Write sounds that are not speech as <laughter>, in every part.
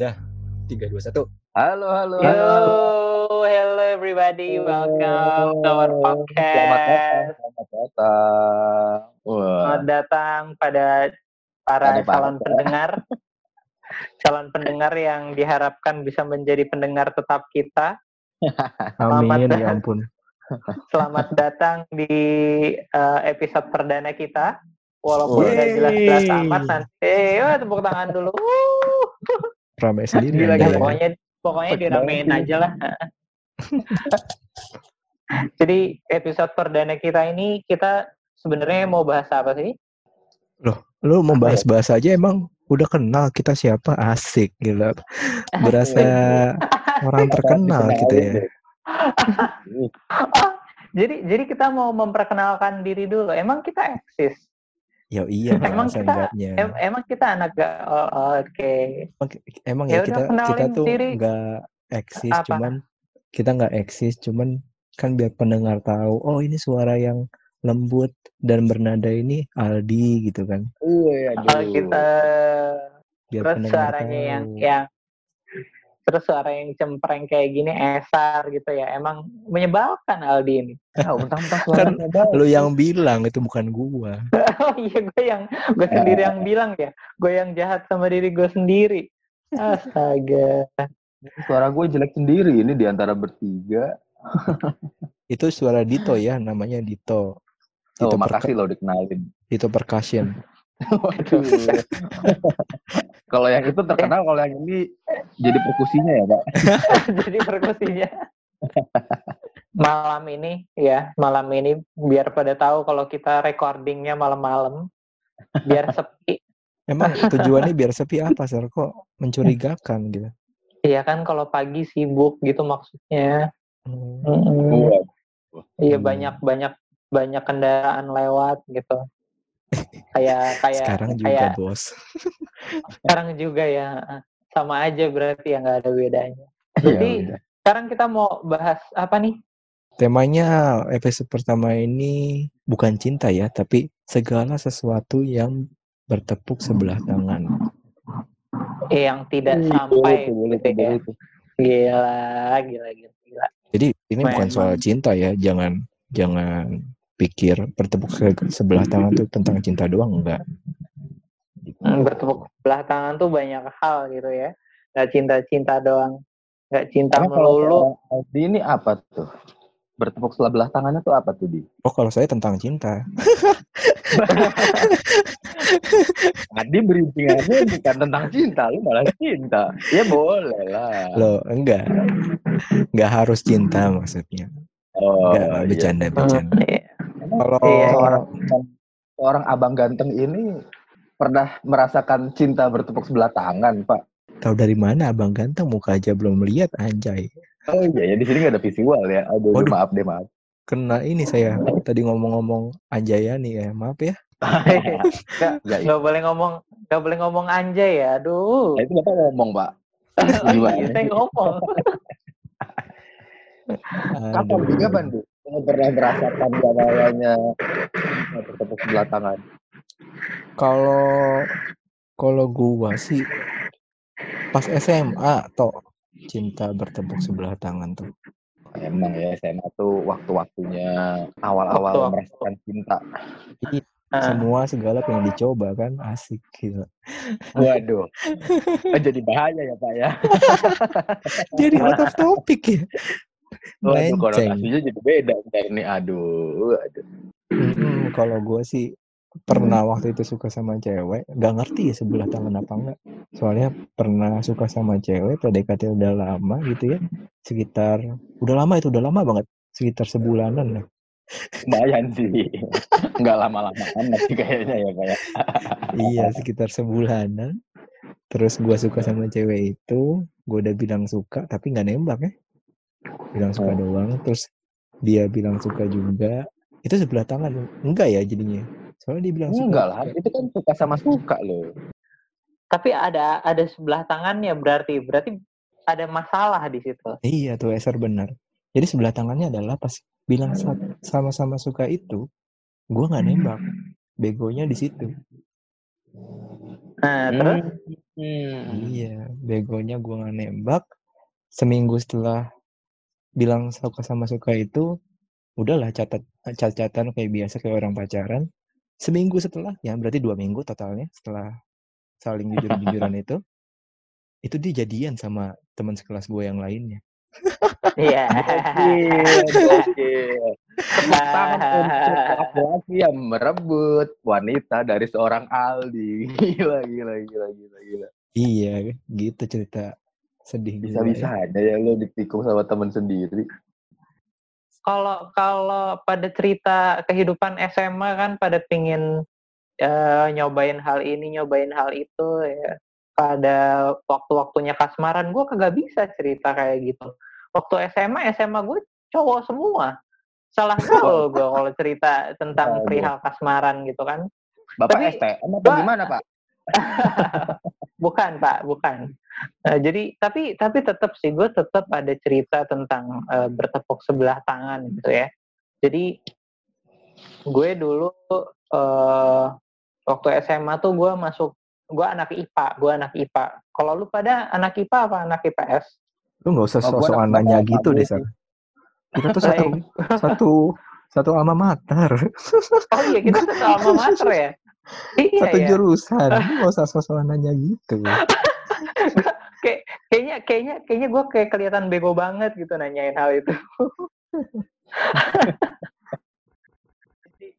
Dah, tiga dua satu. Halo, halo, halo. hello everybody, welcome to our Selamat datang, podcast. selamat datang. Wah, Selamat datang pada para para- calon pendengar, <laughs> calon pendengar yang diharapkan bisa menjadi pendengar tetap kita. <laughs> Selamat Amin, datang. ya ampun. Selamat <laughs> datang di eh, episode perdana kita. Walaupun Yeay. nggak jelas-jelas amat nanti, eh, tepuk tangan dulu. Rame sendiri. Gila, Ya, ya. pokoknya pokoknya diramein aja lah. <laughs> Jadi episode perdana kita ini kita sebenarnya mau bahas apa sih? Lu mau bahas-bahas aja emang udah kenal kita siapa? Asik, gila. Berasa <laughs> orang terkenal gitu ya. <laughs> Jadi jadi kita mau memperkenalkan diri dulu. Emang kita eksis? Ya iya, <laughs> Emang kita- enggaknya. Em- emang kita anak gak? Oh, Oke. Emang Ya ya udah, kita kita tuh diri. nggak eksis, Apa? cuman kita nggak eksis, cuman kan biar pendengar tahu, oh ini suara yang lembut dan bernada ini Aldi gitu kan. Aduh. Kalau kita Biar terus pendengar suaranya yang tahu. yang terus suara yang cempreng kayak gini esar gitu ya. Emang menyebalkan Aldi ini. Ya, mentang-mentang Kan. Lu yang bilang itu bukan gua. <laughs> Oh iya gue yang gue sendiri yang bilang ya. Gue yang jahat sama diri gue sendiri. Astaga. Suara gue jelek sendiri ini di antara bertiga. <laughs> Itu suara Dito ya, namanya Dito. Oh, Dito, perka- makasih lo dikenalin. Dito percussion. Waduh. kalau yang itu terkenal, kalau yang ini jadi perkusinya ya, Pak. <laughs> Jadi perkusinya. malam ini ya, malam ini biar pada tahu kalau kita recordingnya malam-malam. Biar sepi. Emang tujuannya biar sepi apa, Sir? Kok mencurigakan gitu? Iya kan kalau pagi sibuk gitu maksudnya. Hmm. Iya Hmm. banyak banyak banyak kendaraan lewat gitu. Kayak kayak Sekarang juga, kayak Bos. sekarang juga ya sama aja berarti ya nggak ada bedanya. iya, Jadi udah. sekarang kita mau bahas apa nih? Temanya episode pertama ini bukan cinta ya, tapi segala sesuatu yang bertepuk sebelah tangan. Eh, yang tidak Ih, sampai boleh tuh, boleh gitu tuh, ya. boleh tuh. Gila, gila, gila, gila. Jadi ini bukan Memang. soal cinta ya, jangan jangan pikir bertepuk se- sebelah tangan tuh tentang cinta doang enggak. Hmm, Bertepuk sebelah tangan tuh banyak hal gitu ya. Gak cinta-cinta doang. Gak cinta Karena kalau melulu. Aldi ini apa tuh? Bertepuk sebelah tangannya tuh apa tuh, Di? <laughs> Oh kalau saya tentang cinta. <laughs> Adi berintingannya bukan tentang cinta, lu malah cinta. Ya boleh lah. Loh, enggak. Enggak harus cinta maksudnya. Oh, Enggak, iya. bercanda, bercanda. iya. Kalau Iya, iya. seorang seorang abang ganteng ini pernah merasakan cinta bertepuk sebelah tangan, Pak. tahu dari mana abang ganteng muka aja belum lihat anjay. Oh iya ya di sini nggak ada visual ya. Aduh, Waduh. maaf deh maaf. Kena ini saya <laughs> tadi ngomong-ngomong Anjayani ya, maaf ya. Nggak, Ya, iya. nggak boleh ngomong, nggak boleh ngomong anjay ya. Aduh. Nah, itu bapak ngomong, Pak. Oh, <laughs> iya, saya ngomong. <laughs> Kapan di kapan tuh? Kamu pernah merasakan namanya bertepuk sebelah tangan? Kalau kalau gua sih pas SMA toh cinta bertepuk sebelah tangan tuh. Emang ya SMA tuh waktu-waktunya awal-awal Waktu-waktu. merasakan cinta. Iya, semua segala pengen dicoba kan, asik gitu. Waduh. <laughs> Oh, Jadi bahaya ya Pak ya. Jadi out of topic ya. Waduh, Melenceng. konotasinya jadi beda ntar nih. Aduh, aduh. Mm-mm, kalau gua sih pernah waktu itu suka sama cewek, nggak ngerti ya sebelah tangan apa enggak. Soalnya pernah suka sama cewek, PDKT udah lama gitu ya, sekitar udah lama itu udah lama banget, sekitar sebulanan lah. Lumayan sih. Nggak lama-lama amat sih kayaknya ya Pak ya. Iya sekitar sebulanan. Terus gua suka sama cewek itu, gua udah bilang suka tapi nggak nembak ya, bilang suka Oh. doang. Terus dia bilang suka juga. Itu sebelah tangan enggak ya jadinya? Soalnya dia bilang suka. Enggak lah, itu kan suka sama suka loh. Tapi ada ada sebelah tangannya berarti, berarti ada masalah di situ. Iya tuh Eser benar. Jadi sebelah tangannya adalah pas bilang sa- sama-sama suka itu, gua nggak nembak. Begonya di situ. Nah, terus Hmm. Hmm. Iya, begonya gue nggak nembak. Seminggu setelah bilang suka sama suka itu, udahlah catat catatan kayak biasa kayak orang pacaran. Seminggu setelah, ya berarti dua minggu totalnya setelah saling jujur-jujuran <laughs> itu, itu dia jadian sama teman sekelas gue yang lainnya. Iya. Tepuk tangan untuk laki-laki yang merebut wanita dari seorang Aldi. <laughs> Gila, gila, gila, gila, gila. Iya, gitu cerita sedih juga Bisa-bisa ya. aja ya lo ditikung sama temen sendiri. Kalau kalau pada cerita kehidupan SMA kan pada pingin eh, nyobain hal ini, nyobain hal itu ya. Pada waktu-waktunya kasmaran gue kagak bisa cerita kayak gitu. Waktu SMA, SMA gue cowok semua. Salah <laughs> gaul gue kalau cerita tentang Aduh. perihal kasmaran gitu kan. Bapak Tapi- STM apa gimana, Pak? <laughs> bukan pak bukan. Eh, jadi tapi tapi tetap sih gue tetap ada cerita tentang eh, bertepuk sebelah tangan gitu ya. Jadi gue dulu eh waktu SMA tuh gue masuk gue anak IPA gue anak IPA kalau lu pada anak IPA apa anak IPS Lu nggak usah Oh, sok-sokan anak nanya gitu deh. Sar. Kita tuh <laughs> satu satu satu alma mater, oh iya kita satu alma mater ya <laughs> iya satu ya jurusan. <laughs> Nggak usah sok-sokan nanya gitu. <laughs> kayaknya kayaknya kayaknya gue kayak kelihatan bego banget gitu nanyain hal itu <laughs>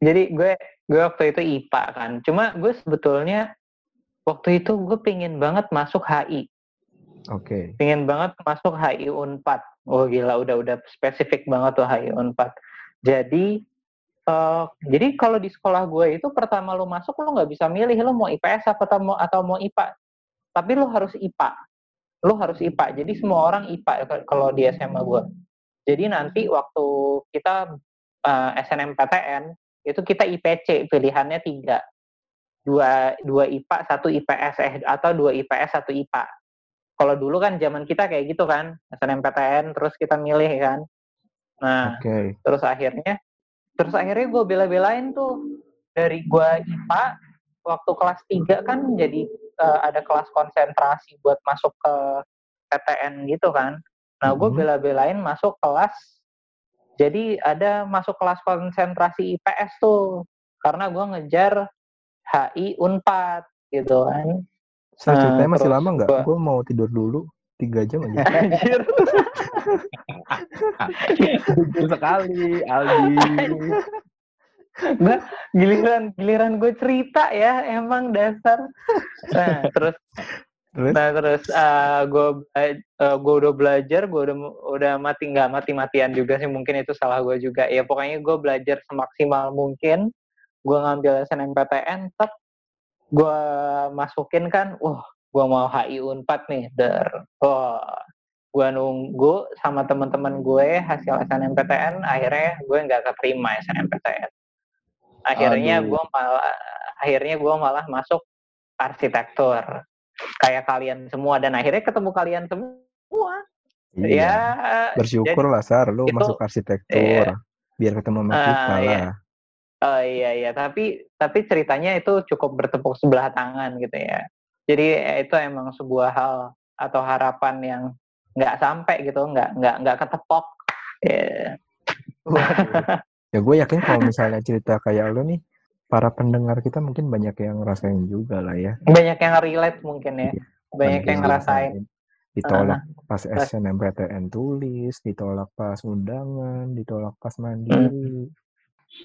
jadi gue gue waktu itu IPA kan cuma gue sebetulnya waktu itu gue pingin banget masuk HI Oke. pingin banget masuk HI Unpad oh gila udah udah spesifik banget tuh HI Unpad jadi eh, jadi kalau di sekolah gue itu pertama lu masuk lu nggak bisa milih lu mau IPS apa atau mau atau mau IPA tapi lu harus IPA lu harus IPA jadi semua orang IPA kalau di SMA gue jadi nanti waktu kita eh, SNMPTN itu kita IPC pilihannya tiga dua dua IPA satu IPS eh atau dua IPS satu IPA kalau dulu kan zaman kita kayak gitu kan SNMPTN terus kita milih kan nah Oke. terus akhirnya terus akhirnya gue bela-belain tuh. Dari gue IPA waktu kelas 3 kan jadi eh, ada kelas konsentrasi buat masuk ke PTN gitu kan. Nah gue Mhm. bela-belain masuk kelas. Jadi ada masuk kelas konsentrasi IPS tuh. Karena gue ngejar HI Unpad gitu kan. Nah, ceritanya masih lama nggak? Gue mau tidur dulu tiga jam aja. <laughs> anjir Jujur sekali, Aldi. Gua giliran giliran gue cerita ya emang dasar nah terus Terus? nah terus eh, gue gue udah belajar gue udah udah mati nggak mati matian juga sih mungkin itu salah gue juga ya pokoknya gue belajar semaksimal mungkin gue ngambil SNMPTN tek gue masukin kan wah gue mau HI Unpad nih der wah gue nunggu sama teman-teman gue hasil SNMPTN akhirnya gue nggak keterima SNMPTN akhirnya gue malah akhirnya gue malah masuk arsitektur kayak kalian semua dan akhirnya ketemu kalian semua ya Iya. Bersyukur lah, Sar. Lu itu- masuk arsitektur. Biar ketemu sama kita iya. lah. Oh iya iya, tapi tapi ceritanya itu cukup bertepuk sebelah tangan gitu ya. Jadi eh, itu emang sebuah hal atau harapan yang nggak sampai gitu, nggak nggak nggak ketepok. Ya. Ya gue yakin kalau misalnya cerita kayak lu nih, para pendengar kita mungkin banyak yang ngerasain juga lah ya. Banyak yang relate mungkin ya, banyak yang ngerasain. Ditolak pas SNMPTN tulis, ditolak pas undangan, ditolak pas mandiri.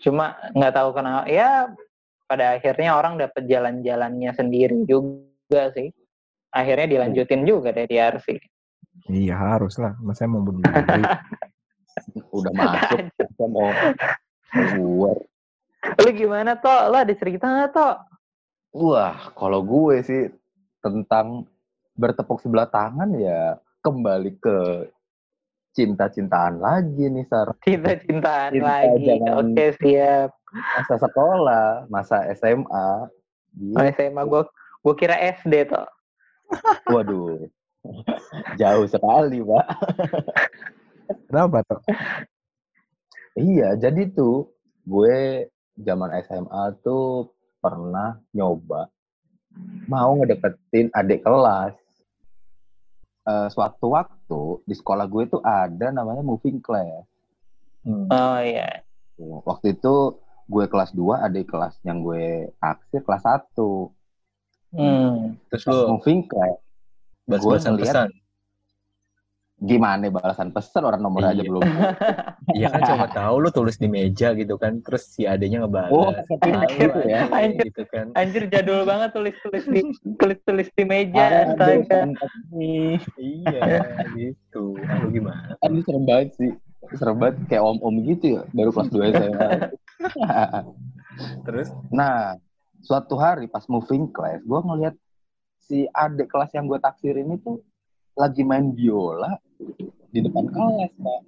Cuma nggak tahu kenapa. Ya pada akhirnya orang dapat jalan-jalannya sendiri juga sih. Akhirnya dilanjutin juga deh di. Iya harus lah, masa mau bunuh diri. Udah masuk, saya mau keluar. Lu gimana toh? Lu ada cerita nggak toh? Wah, kalau gue sih tentang bertepuk sebelah tangan ya kembali ke cinta-cintaan lagi nih, Sar. Cinta-cintaan Cinta lagi. Oke siap. Masa sekolah, masa SMA. Oh, SMA gue gue kira SD toh. <laughs> Waduh. Jauh sekali, Pak. Kenapa tuh? Iya, jadi tuh gue zaman SMA tuh pernah nyoba mau ngedeketin adik kelas. Eh, suatu waktu di sekolah gue tuh ada namanya moving class. Hmm. Oh iya. Waktu itu gue kelas 2, adik kelas yang gue taksir kelas 1. Hmm. Terus lu Moving balas-balasan ngeliat- pesan. Gimana balasan pesan orang nomor aja Iya. belum. <laughs> Iya kan coba tahu lu tulis di meja gitu kan, terus si adanya ngebalas. Oh, Tahu gitu ya. aja, gitu kan. Anjir jadul banget tulis-tulis di tulis-tulis di meja. Astaga. nih. Iya, gitu. Lu gimana? Aduh serem banget sih. Serem banget kayak om-om gitu ya. Baru kelas 2 SMA. Terus nah, suatu hari pas moving class, gue ngeliat si adik kelas yang gue taksir ini tuh lagi main biola di depan kelas, Pak.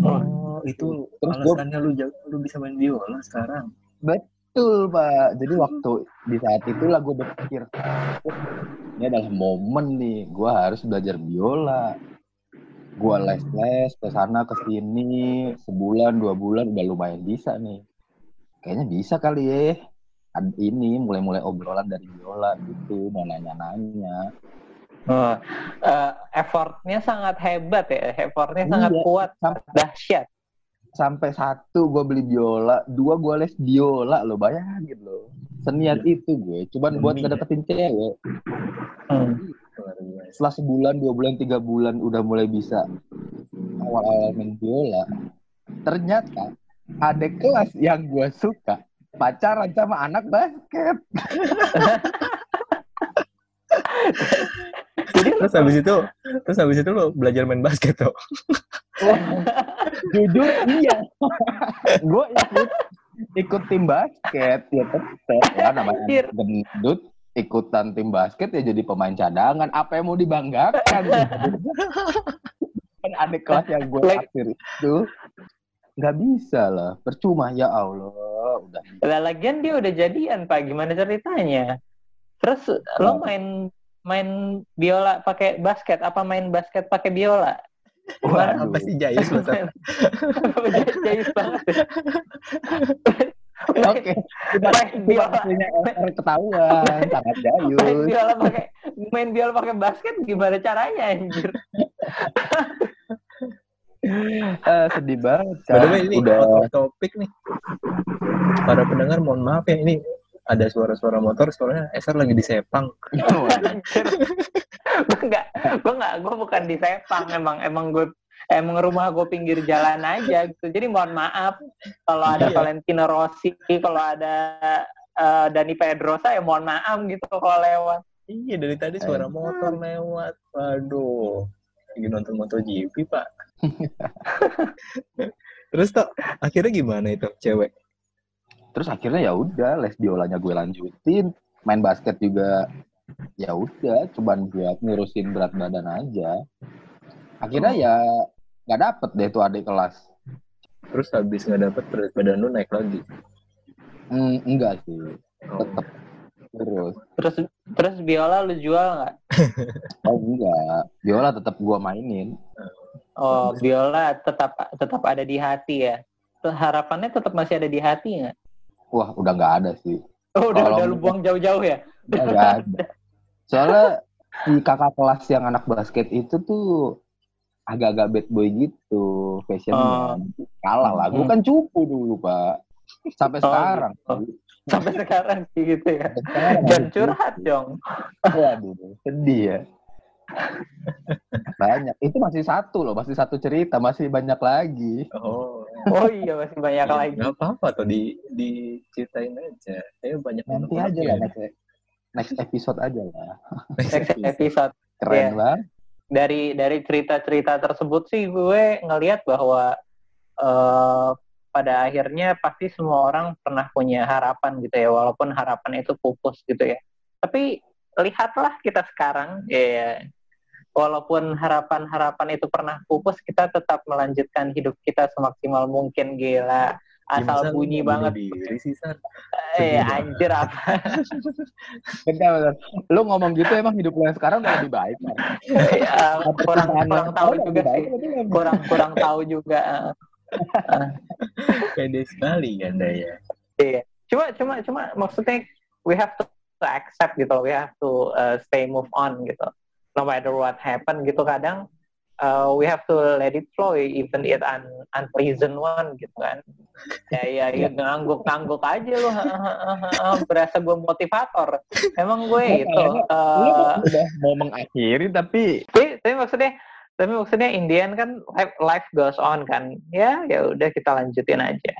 oh, itu Terus gua- alasannya lu jago, lu bisa main biola sekarang. Betul, Pak. Jadi waktu di saat itulah gue berpikir, "Oh, ini adalah momen nih, gue harus belajar biola. Gue les-les ke sana ke sini, sebulan dua bulan udah lumayan bisa nih. Kayaknya bisa kali ya. Ad- Ini mulai-mulai obrolan dari biola gitu, mau nanya-nanya. Eh, effortnya sangat hebat ya, effortnya sangat Iya. kuat, Sampai, dahsyat. sampai satu gue beli biola, dua gue les biola lo bayangin lo. Seniat itu gue, cuman buat ya. ngedeketin cewek. Hmm. Setelah sebulan, dua bulan, tiga bulan udah mulai bisa awal-awal main biola, ternyata ada kelas yang gue suka pacaran sama anak basket. <laughs> Jadi Terus habis itu, terus habis itu lu belajar main basket tuh. Jujur iya, gue ikut ikut tim basket ya tetep ya namanya gendut ikutan tim basket ya jadi pemain cadangan. Apa yang mau dibanggakan? <laughs> Kan ada kelas yang gue Like- taksir itu nggak bisa lah percuma ya Allah udah Lah lagian dia udah jadian Pak, gimana ceritanya? Terus lo Oh. main main biola pakai basket apa main basket pakai biola? Waduh. Apa sih Jayus lu? Tat? Jayus banget. Oke, kita Main kita biola. punya ketahuan, sangat main jayus. biola pakai main biola pakai basket gimana caranya anjir? Eh, sedih banget kan. way, ini Udah out of topik nih. Para pendengar mohon maaf ya ini ada suara-suara motor soalnya Eser lagi di Sepang. Anjir. <laughs> gue nggak, gue nggak, gue bukan di Sepang emang, emang gue emang rumah gue pinggir jalan aja gitu. Jadi mohon maaf kalau ada Iya. Valentino Rossi, kalau ada eh, Dani Pedrosa ya mohon maaf gitu kalau lewat. Iya dari tadi suara motor lewat. Waduh, lagi nonton MotoGP pak. <laughs> Terus tuh akhirnya gimana itu cewek? terus akhirnya ya udah les biolanya gue lanjutin, main basket juga ya udah, cuman buat ngurusin berat badan aja. Akhirnya ya nggak dapet deh tuh adik kelas. Terus habis nggak dapet berat badan lu naik lagi. Hmm, enggak sih, Oh. tetep terus. Terus terus biola lu jual nggak? <laughs> Oh enggak, biola tetap gua mainin. Oh biola tetap tetap ada di hati ya. Harapannya tetap masih ada di hati nggak? Wah, udah nggak ada sih. <laughs> Oh udah Kalau- udah lu buang jauh-jauh ya? Udah ada. Soalnya si kakak kelas yang anak basket itu tuh agak-agak bad boy gitu fashionnya. Kalah lah. Gue Hmm. kan cupu dulu, Pak. Sampai Oh, sekarang. gitu. Sampai sekarang sih gitu ya. Masih curhat dong. Waduh, sedih ya. Banyak. Itu masih satu loh, masih satu cerita, masih banyak lagi. Oh, Oh iya masih banyak lagi. nggak apa-apa tuh di diceritain aja. Saya banyak Nanti unek-unek aja ya. lah next, next episode aja lah. Next episode. Keren Iya. banget. Dari dari cerita-cerita tersebut sih gue ngelihat bahwa eh, pada akhirnya pasti semua orang pernah punya harapan gitu ya, walaupun harapan itu pupus gitu ya. Tapi lihatlah kita sekarang, ya walaupun harapan-harapan itu pernah pupus, kita tetap melanjutkan hidup kita semaksimal mungkin gila. Ya, Asal lu bunyi banget. Diri sih. Eh anjir apa? <laughs> Bentar, bentar. Lu ngomong gitu emang hidup lu yang sekarang udah lebih baik, Pak. Ya, kurang kurang tahu juga baik, Kurang kurang tahu juga. Pede sekali Anda ya. Iya. Cuma cuma cuma maksudnya we have to to accept gitu we have to uh, stay move on gitu. No matter what happen gitu kadang uh, we have to let it flow even it un unpleasant one gitu kan. Ya ya, <laughs> ya ngangguk ngangguk aja lu berasa gue motivator. Emang gue itu uh, udah mau mengakhiri tapi tapi, tapi maksudnya tapi maksudnya Indian kan life, life goes on kan. Ya ya udah kita lanjutin aja